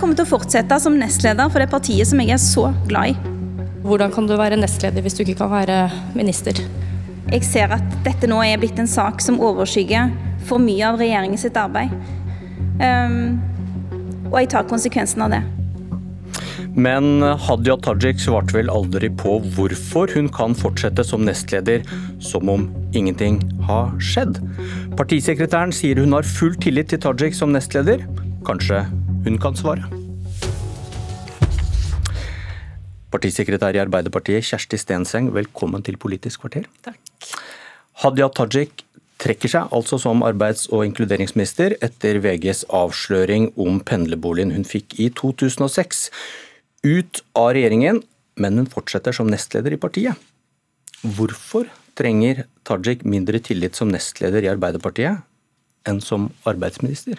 kommer til å fortsette som nestleder for det partiet som jeg er så glad i. Hvordan kan du være nestleder hvis du ikke kan være minister? Jeg ser at dette nå er blitt en sak som overskygger for mye av regjeringen sitt arbeid. Um, og jeg tar konsekvensen av det. Men Hadia Tajik svarte vel aldri på hvorfor hun kan fortsette som nestleder som om ingenting har skjedd. Partisekretæren sier hun har full tillit til Tajik som nestleder. Kanskje hun kan svare? Partisekretær i Arbeiderpartiet Kjersti Stenseng, velkommen til Politisk kvarter. Takk. Hadia Tajik trekker seg altså som arbeids- og inkluderingsminister etter VGs avsløring om pendlerboligen hun fikk i 2006. Ut av regjeringen, men hun fortsetter som nestleder i partiet. Hvorfor trenger Tajik mindre tillit som nestleder i Arbeiderpartiet enn som arbeidsminister?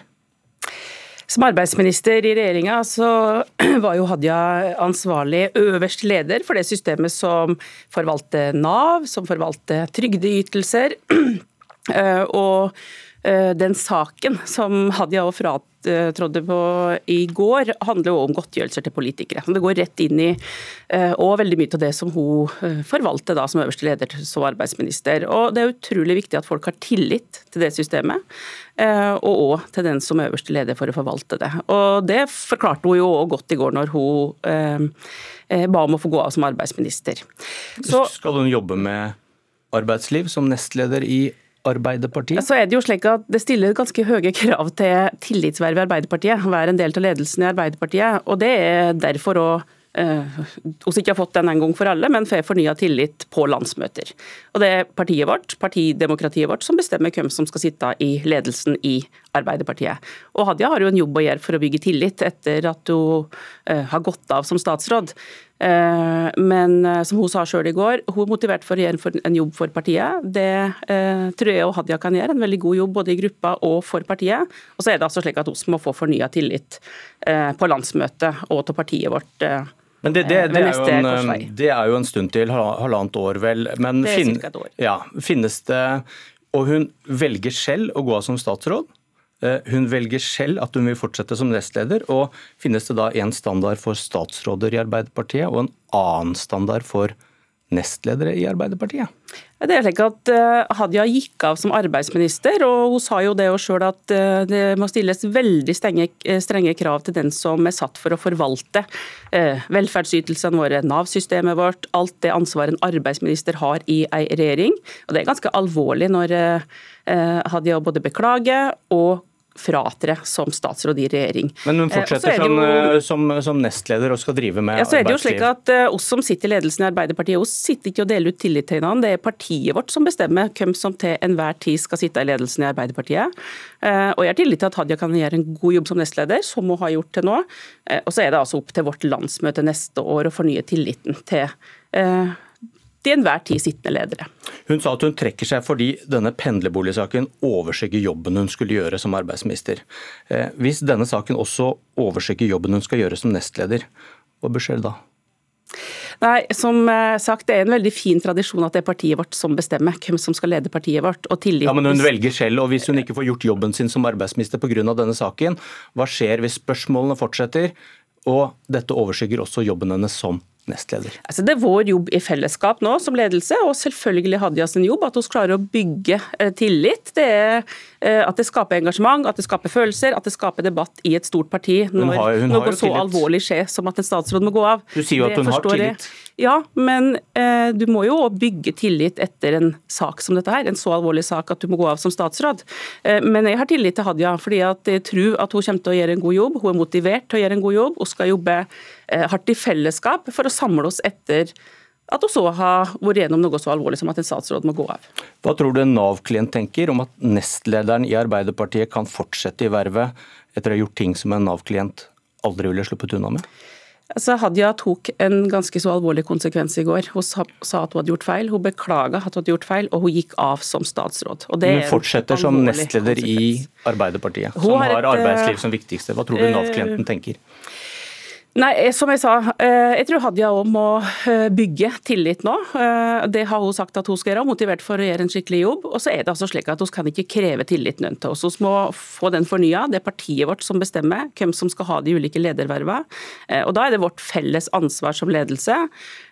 Som arbeidsminister i regjeringa så var jo Hadia ansvarlig øverst leder for det systemet som forvalter Nav, som forvalter trygdeytelser. Eh, og den saken som Hadia og Frat trodde på i går, handler jo om godtgjørelser til politikere. Det går rett inn i eh, og veldig mye av det som hun forvalter da som øverste leder som arbeidsminister. Og Det er utrolig viktig at folk har tillit til det systemet. Eh, og òg til den som øverste leder for å forvalte det. Og Det forklarte hun jo godt i går når hun eh, eh, ba om å få gå av som arbeidsminister. Så, Skal hun jobbe med arbeidsliv som nestleder i Arbeiderpartiet? Så er Det jo slik at det stiller ganske høye krav til tillitsverv i Arbeiderpartiet. Være en del av ledelsen i Arbeiderpartiet. og Det er derfor også Uh, ikke har fått den en gang for alle, men får fornya tillit på landsmøter. Og Det er partiet vårt, partidemokratiet vårt som bestemmer hvem som skal sitte i ledelsen i Arbeiderpartiet. Og Hadia har jo en jobb å gjøre for å bygge tillit etter at hun uh, har gått av som statsråd. Uh, men som hun sa sjøl i går, hun er motivert for å gjøre en jobb for partiet. Det tror jeg og Hadia kan gjøre, en veldig god jobb både i gruppa og for partiet. Og så er det altså slik at hun må få fornya tillit på landsmøtet og til partiet vårt men det, det, eh, det, er en, eh, det, er jo en, stund til, halvannet år vel. Men det er fin, et år. Ja, finnes det Og hun velger selv å gå av som statsråd. Eh, hun velger selv at hun vil fortsette som nestleder. og Finnes det da en standard for statsråder i Arbeiderpartiet og en annen standard for nestledere i Arbeiderpartiet? Det er slik at eh, Hadia gikk av som arbeidsminister, og hun sa jo det sjøl at eh, det må stilles veldig strenge, strenge, krav til den som er satt for å forvalte velferdsytelsene våre, Nav-systemet vårt, alt det ansvaret en arbeidsminister har i ei regjering. Og Det er ganske alvorlig når Hadia både beklager og fratre som statsråd i regjering. Men hun eh, fortsetter jo, som, eh, som, som, nestleder og skal drive med ja, så er det jo slik at uh, oss som sitter i ledelsen i Arbeiderpartiet, oss sitter ikke og deler ut tillit til hverandre. Det er partiet vårt som bestemmer hvem som til enhver tid skal sitte i ledelsen i Arbeiderpartiet. Uh, og Jeg har tillit til at Hadia kan gjøre en god jobb som nestleder, som hun har gjort til nå. Uh, og Så er det altså opp til vårt landsmøte neste år å fornye tilliten til til enhver tid sittende ledere. Hun sa at hun trekker seg fordi denne pendlerboligsaken overskygger jobben hun skulle gjøre som arbeidsminister. Eh, hvis denne saken også overskygger jobben hun skal gjøre som nestleder, hva bør skje da? Nei, som eh, sagt, Det er en veldig fin tradisjon at det er partiet vårt som bestemmer hvem som skal lede partiet vårt. og tillit. Ja, Men hun velger selv, og hvis hun ikke får gjort jobben sin som arbeidsminister pga. denne saken, hva skjer hvis spørsmålene fortsetter, og dette overskygger også jobben hennes som nestleder? Altså, det er vår jobb i fellesskap nå som ledelse, og selvfølgelig Hadia sin jobb at vi klarer å bygge eh, tillit. Det er eh, At det skaper engasjement, at det skaper følelser, at det skaper debatt i et stort parti når har, noe så alvorlig skjer som at en statsråd må gå av. Du sier jo at hun har tillit. Jeg. Ja, men eh, du må jo bygge tillit etter en sak som dette her. En så alvorlig sak at du må gå av som statsråd. Eh, men jeg har tillit til Hadia, fordi jeg tror at hun kommer til å gjøre en god jobb. Hun er motivert til å gjøre en god jobb. Hun skal jobbe eh, hardt i fellesskap for å samle oss etter at hun så har vært gjennom noe så alvorlig som at en statsråd må gå av. Hva tror du en Nav-klient tenker om at nestlederen i Arbeiderpartiet kan fortsette i vervet etter å ha gjort ting som en Nav-klient aldri ville sluppet unna med? Altså, Hadia tok en ganske så alvorlig konsekvens i går. Hun sa, at hun hadde gjort feil, hun beklaga at hun hadde gjort feil, og hun gikk av som statsråd. Og hun fortsetter som nestleder i Arbeiderpartiet, som har, har arbeidsliv som viktigste. Hva tror du Nav-klienten tenker? Nei, som jeg sa, eh, jeg tror Hadia òg må eh, bygge tillit nå. Eh, det har hun sagt at hun skal gjøre, motivert for å gjøre en skikkelig jobb. Og så er det altså slik at Hun kan ikke kreve tilliten til oss. Vi må få den fornya. Det er partiet vårt som bestemmer hvem som skal ha de ulike ledervervene. Og Da er det vårt felles ansvar som ledelse,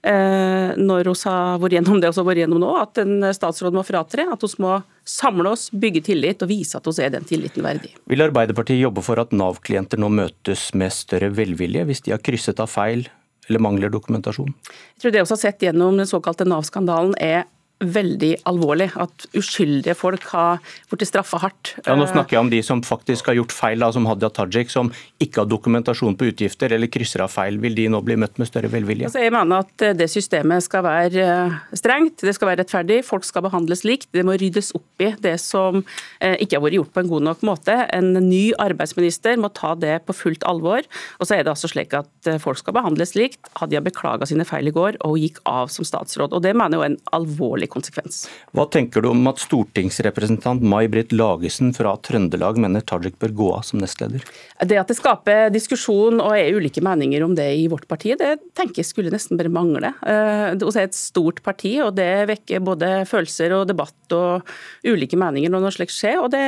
når vi har vært gjennom det vi har vært gjennom nå, at en statsråd må fratre. At hun må samle oss, bygge tillit og vise at vi er den tilliten verdig. Vil Arbeiderpartiet jobbe for at Nav-klienter nå møtes med større velvilje hvis de har krysset av feil eller mangler dokumentasjon? Jeg tror Det vi har sett gjennom den såkalte Nav-skandalen er veldig alvorlig. At uskyldige folk har blitt straffa hardt. Ja, Nå snakker jeg om de som faktisk har gjort feil, da, som Hadia Tajik, som ikke har dokumentasjon på utgifter eller krysser av feil. Vil de nå bli møtt med større velvilje? Altså, jeg mener at eh, det systemet skal være eh, strengt, det skal være rettferdig, folk skal behandles likt. Det må ryddes opp i det som eh, ikke har vært gjort på en god nok måte. En ny arbeidsminister må ta det på fullt alvor. Og så er det altså slik at folk skal behandles likt. Hadia beklaga sine feil i går og gikk av som statsråd. Og det mener jeg er en alvorlig konsekvens. Hva tenker du om at stortingsrepresentant May-Britt Lagesen fra Trøndelag mener Tajik bør gå av som nestleder? Det at det skaper diskusjon og er ulike meninger om det i vårt parti, det tenker jeg skulle nesten bare mangle. Vi det er et stort parti, og det vekker både følelser og debatt og ulike meninger når noe slikt skjer. og det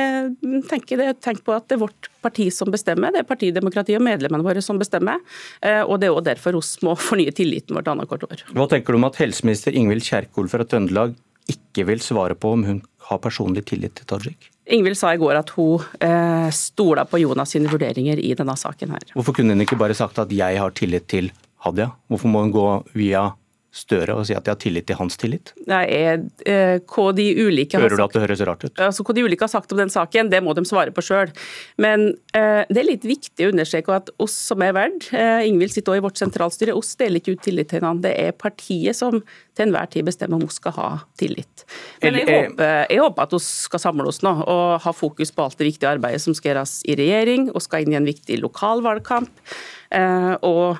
tenker jeg, Tenk på at det er vårt parti som bestemmer, det er partidemokratiet og medlemmene våre som bestemmer. Eh, og Det er også derfor oss må fornye tilliten vårt annethvert år. Hva tenker du om at helseminister Ingvild Kjerkol fra Trøndelag ikke vil svare på om hun har personlig tillit til Tajik? Ingvild sa i går at hun eh, stoler på Jonas sine vurderinger i denne saken. her. Hvorfor kunne hun ikke bare sagt at 'jeg har tillit til Hadia'? Hvorfor må hun gå via Støre og si at de har tillit til hans tillit? Nei, eh, hva de ulike Hører du at det høres rart ut? Altså, hva de ulike har sagt om den saken, det må de svare på sjøl. Men eh, det er litt viktig å understreke at oss som er verd, eh, Ingvild sitter også i vårt sentralstyre, oss deler ikke ut tillit til hverandre. Det er partiet som til enhver tid bestemmer om vi skal ha tillit. Men jeg eh, håper, jeg håper at vi skal samle oss nå og ha fokus på alt det viktige arbeidet som skal gjøres i regjering, og skal inn i en viktig lokalvalgkamp. Eh, og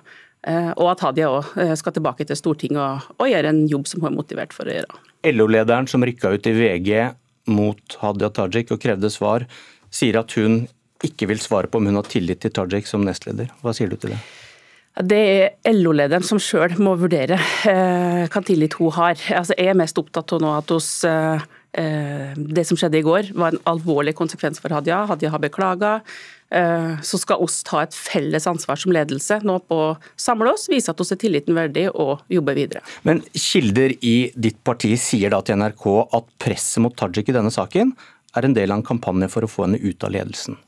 og at Hadia òg eh, skal tilbake til Stortinget og, og, gjøre en jobb som hun er motivert for å gjøre. LO-lederen som rykka ut i VG mot Hadia Tajik og krevde svar, sier at hun ikke vil svare på om hun har tillit til Tajik som nestleder. Hva sier du til det? Det er LO-lederen som sjøl må vurdere eh, hva tillit hun har. Altså, jeg er mest opptatt av nå at hos, det som skjedde i går, var en alvorlig konsekvens for Hadia. Hadia har beklaga. Eh, så skal oss ta et felles ansvar som ledelse nå på å samle oss, vise at oss er tilliten verdig og jobbe videre. Men kilder i ditt parti sier da til NRK at presset mot Tajik i denne saken er en del av en kampanje for å få henne ut av ledelsen?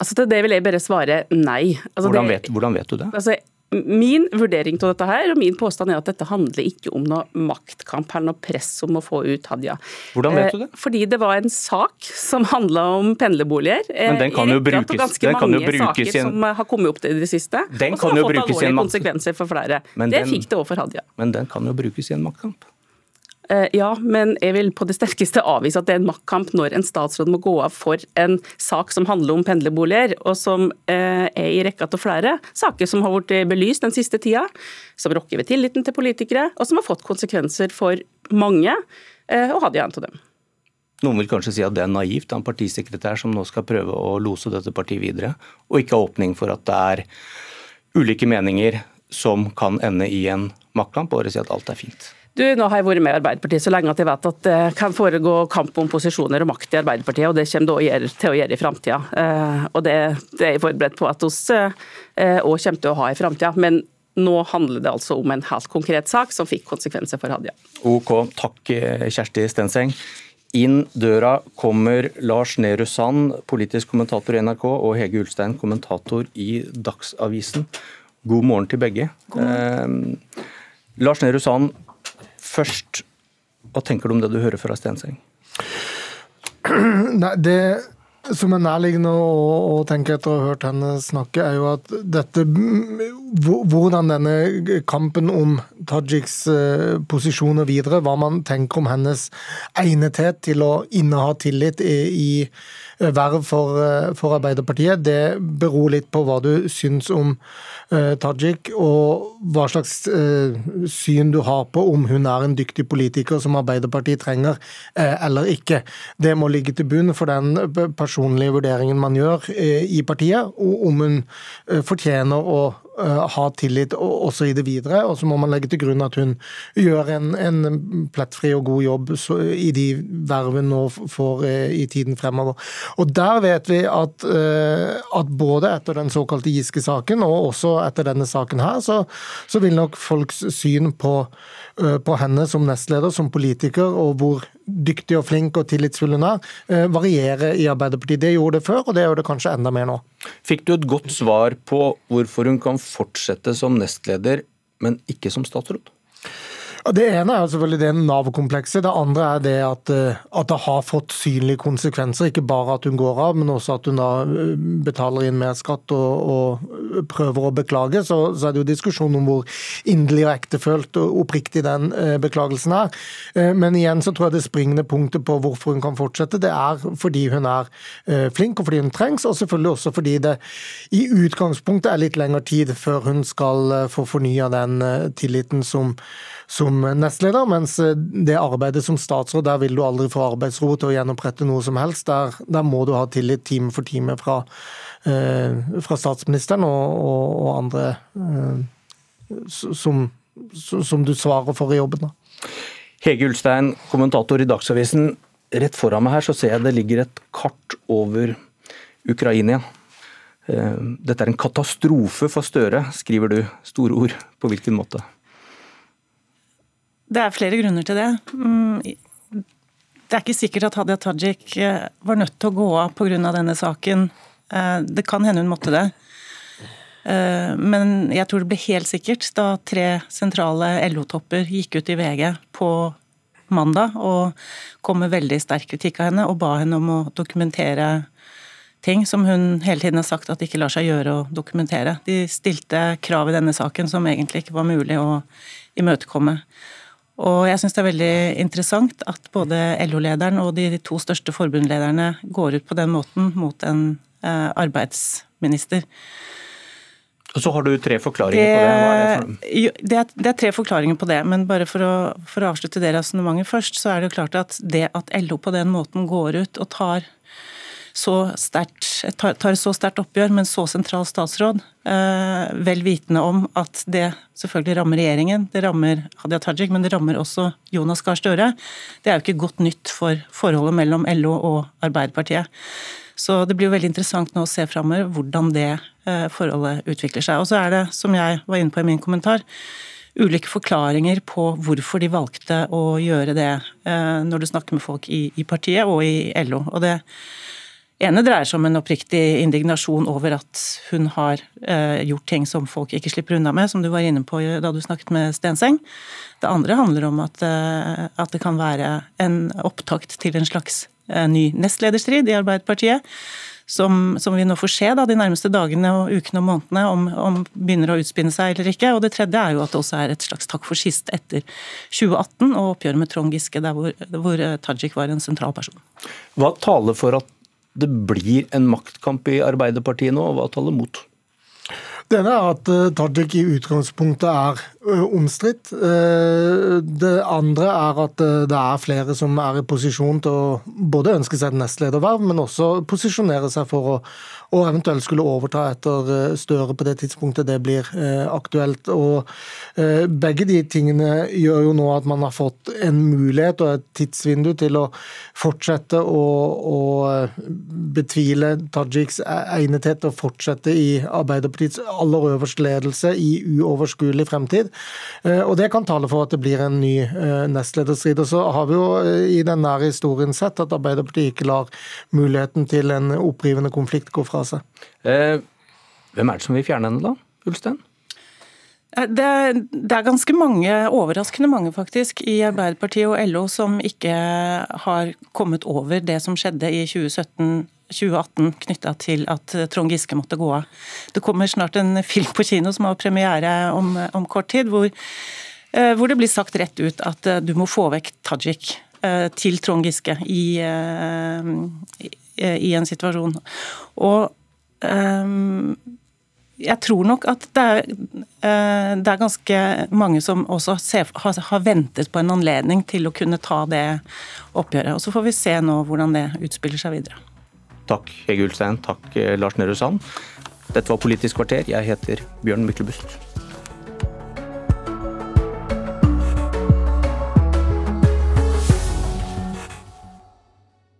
Altså Til det vil jeg bare svare nei. Altså hvordan, vet, hvordan, vet, du det? Altså Min vurdering av dette her, og min påstand er at dette handler ikke om noe maktkamp eller noe press om å få ut Hadia. Hvordan vet du det? Eh, fordi det var en sak som handla om pendlerboliger. Men den kan jo brukes, ganske den kan jo brukes saker som har kommet opp i det siste. Den og som har fått alvorlige konsekvenser for flere. Den... det fikk det òg for Hadia. Men den kan jo brukes i en maktkamp? Eh, ja, men jeg vil på det sterkeste avvise at det er en maktkamp når en statsråd må gå av for en sak som handler om pendlerboliger, og som eh, er i rekka til flere saker som har blitt belyst den siste tida, som rokker ved tilliten til politikere, og som har fått konsekvenser for mange, eh, og hadde en av dem. Noen vil kanskje si at det er naivt av en partisekretær som nå skal prøve å lose dette partiet videre, og ikke ha åpning for at det er ulike meninger som kan ende i en maktkamp, og bare si at alt er fint. Du, nå har jeg vært med i Arbeiderpartiet så lenge at jeg vet at det kan foregå kamp om posisjoner og makt i Arbeiderpartiet, og det kommer det til å gjøre i framtida. Eh, og det, det, er jeg forberedt på at vi òg eh, kommer til å ha i framtida. Men nå handler det altså om en helt konkret sak som fikk konsekvenser for Hadia. Ok, takk Kjersti Stenseng. Inn døra kommer Lars Nehru Sand, politisk kommentator i NRK, og Hege Ulstein, kommentator i Dagsavisen. God morgen til begge. Eh, Lars Nehru Sand, Først, hva tenker du om det du hører fra Stenseng? Nei, det som er nærliggende å, tenke etter å ha hørt henne snakke, er jo at dette Hvordan denne kampen om Tajiks eh, posisjoner videre, hva man tenker om hennes egnethet til å inneha tillit i, i verv for, eh, for, Arbeiderpartiet, det beror litt på hva du syns om uh, Tajik, og hva slags uh, syn du har på om hun er en dyktig politiker som Arbeiderpartiet trenger uh, eller ikke. Det må ligge til bunn for den personlige vurderingen man gjør i partiet, og om hun fortjener å ha tillit også i det videre. Og så må man legge til grunn at hun gjør en, en plettfri og god jobb i de hun nå får i tiden fremover. Og der vet vi at, at både etter den såkalte Giske-saken og også etter denne saken her, så, så vil nok folks syn på Eh, på henne som nestleder, som politiker, og hvor dyktig og flink og tillitsfull hun er, variere i Arbeiderpartiet. Det gjorde det før, og det gjør det kanskje enda mer nå. Fikk du et godt svar på hvorfor hun kan fortsette som nestleder, men ikke som statsråd? Det ene er selvfølgelig det Nav-komplekset. Det andre er det at, eh, at, det har fått synlige konsekvenser. Ikke bare at hun går av, men også at hun da eh, betaler inn mer skatt og, og prøver å beklage. Så, så, er det jo diskusjon om hvor inderlig og ektefølt og oppriktig den eh, beklagelsen er. Men igjen så tror jeg det springende punktet på hvorfor hun kan fortsette, det er fordi hun er flink og fordi hun trengs, og selvfølgelig også fordi det i utgangspunktet er litt lengre tid før hun skal få fornya den tilliten som som nestleder, mens eh, det arbeidet som statsråd, der vil du aldri få arbeidsro til å gjenopprette noe som helst. Der, der må du ha tillit time for time fra, eh, fra statsministeren og, og, og andre eh, som, som, du svarer for i jobben. Hege Ulstein, kommentator i Dagsavisen. Rett foran meg her så ser jeg det ligger et kart over Ukraina. Dette er en katastrofe for Støre, skriver du. Store ord. På hvilken måte? Det er flere grunner til det. Mm, det er ikke sikkert at Hadia Tajik eh, var nødt til å gå av pga. denne saken. Eh, det kan hende hun måtte det. Eh, men jeg tror det ble helt sikkert da tre sentrale LO-topper gikk ut i VG på mandag og kom med veldig sterk kritikk av henne og ba henne om å dokumentere ting som hun hele tiden har sagt at det ikke lar seg gjøre å dokumentere. De stilte krav i denne saken som egentlig ikke var mulig å imøtekomme. Og jeg syns det er veldig interessant at både LO-lederen og de to største forbundlederne går ut på den måten mot en eh, arbeidsminister. Og så har du tre forklaringer det, på det. Er det, for? Det, er, det er tre forklaringer på det, men bare for å, for å avslutte det resonnementet først, så er det jo klart at det at LO på den måten går ut og tar så sterkt, tar så sterkt oppgjør med en så sentral statsråd, eh, vel vitende om at det selvfølgelig rammer regjeringen, det rammer Hadia Tajik, men det rammer også Jonas Gahr Støre. Det er jo ikke godt nytt for forholdet mellom LO og Arbeiderpartiet. Så det blir jo veldig interessant nå å se framover hvordan det eh, forholdet utvikler seg. Og så er det, som jeg var inne på i min kommentar, ulike forklaringer på hvorfor de valgte å gjøre det eh, når du snakker med folk i partiet og i LO. Og det ene dreier seg om en oppriktig indignasjon over at hun har eh, gjort ting som folk ikke slipper unna med, som du var inne på da du snakket med Stenseng. Det andre handler om at, eh, at det kan være en opptakt til en slags eh, ny nestlederstrid i Arbeiderpartiet. Som, som, vi nå får se da, de nærmeste dagene og ukene og månedene, om, om begynner å utspinne seg eller ikke. Og det tredje er jo at det også er et slags takk for sist etter 2018 og oppgjøret med Trond Giske, der hvor, hvor eh, Tajik var en sentral person. Hva taler for at det blir en maktkamp i Arbeiderpartiet nå, og hva taler mot? Det ene er at eh, Tajik i utgangspunktet er eh, omstridt. Eh, det andre er at det er flere som er i posisjon til å både ønske seg et nestlederverv, men også posisjonere seg for å og eventuelt skulle overta etter eh, Støre på det tidspunktet det blir eh, aktuelt. Og eh, Begge de tingene gjør jo nå at man har fått en mulighet og et tidsvindu til å fortsette å, å betvile Tajiks egnethet til og fortsette i Arbeiderpartiets aller øverste ledelse i uoverskuelig fremtid. Og Det kan tale for at det blir en ny nestlederstrid. Og så har vi jo i den nære historien sett at Arbeiderpartiet ikke lar muligheten til en opprivende konflikt gå fra seg. Eh, hvem er det som vil fjerne henne, da? Ulstein? Eh, det, det, er ganske mange, overraskende mange faktisk, i Arbeiderpartiet og LO som ikke har kommet over det som skjedde i 2017 2018 knytta til at Trond Giske måtte gå av. Det kommer snart en film på kino som har premiere om, om kort tid, hvor, eh, hvor, det blir sagt rett ut at du må få vekk Tajik til Trond Giske i, i, i en situasjon. Og um, jeg tror nok at det er, uh, det er, ganske mange som også ser, har, har, ventet på en anledning til å kunne ta det oppgjøret. Og Så får vi se nå hvordan det utspiller seg videre. Takk Hege Ulstein, takk eh, Lars Nehru Sand. Dette var Politisk kvarter. Jeg heter Bjørn Myklebust.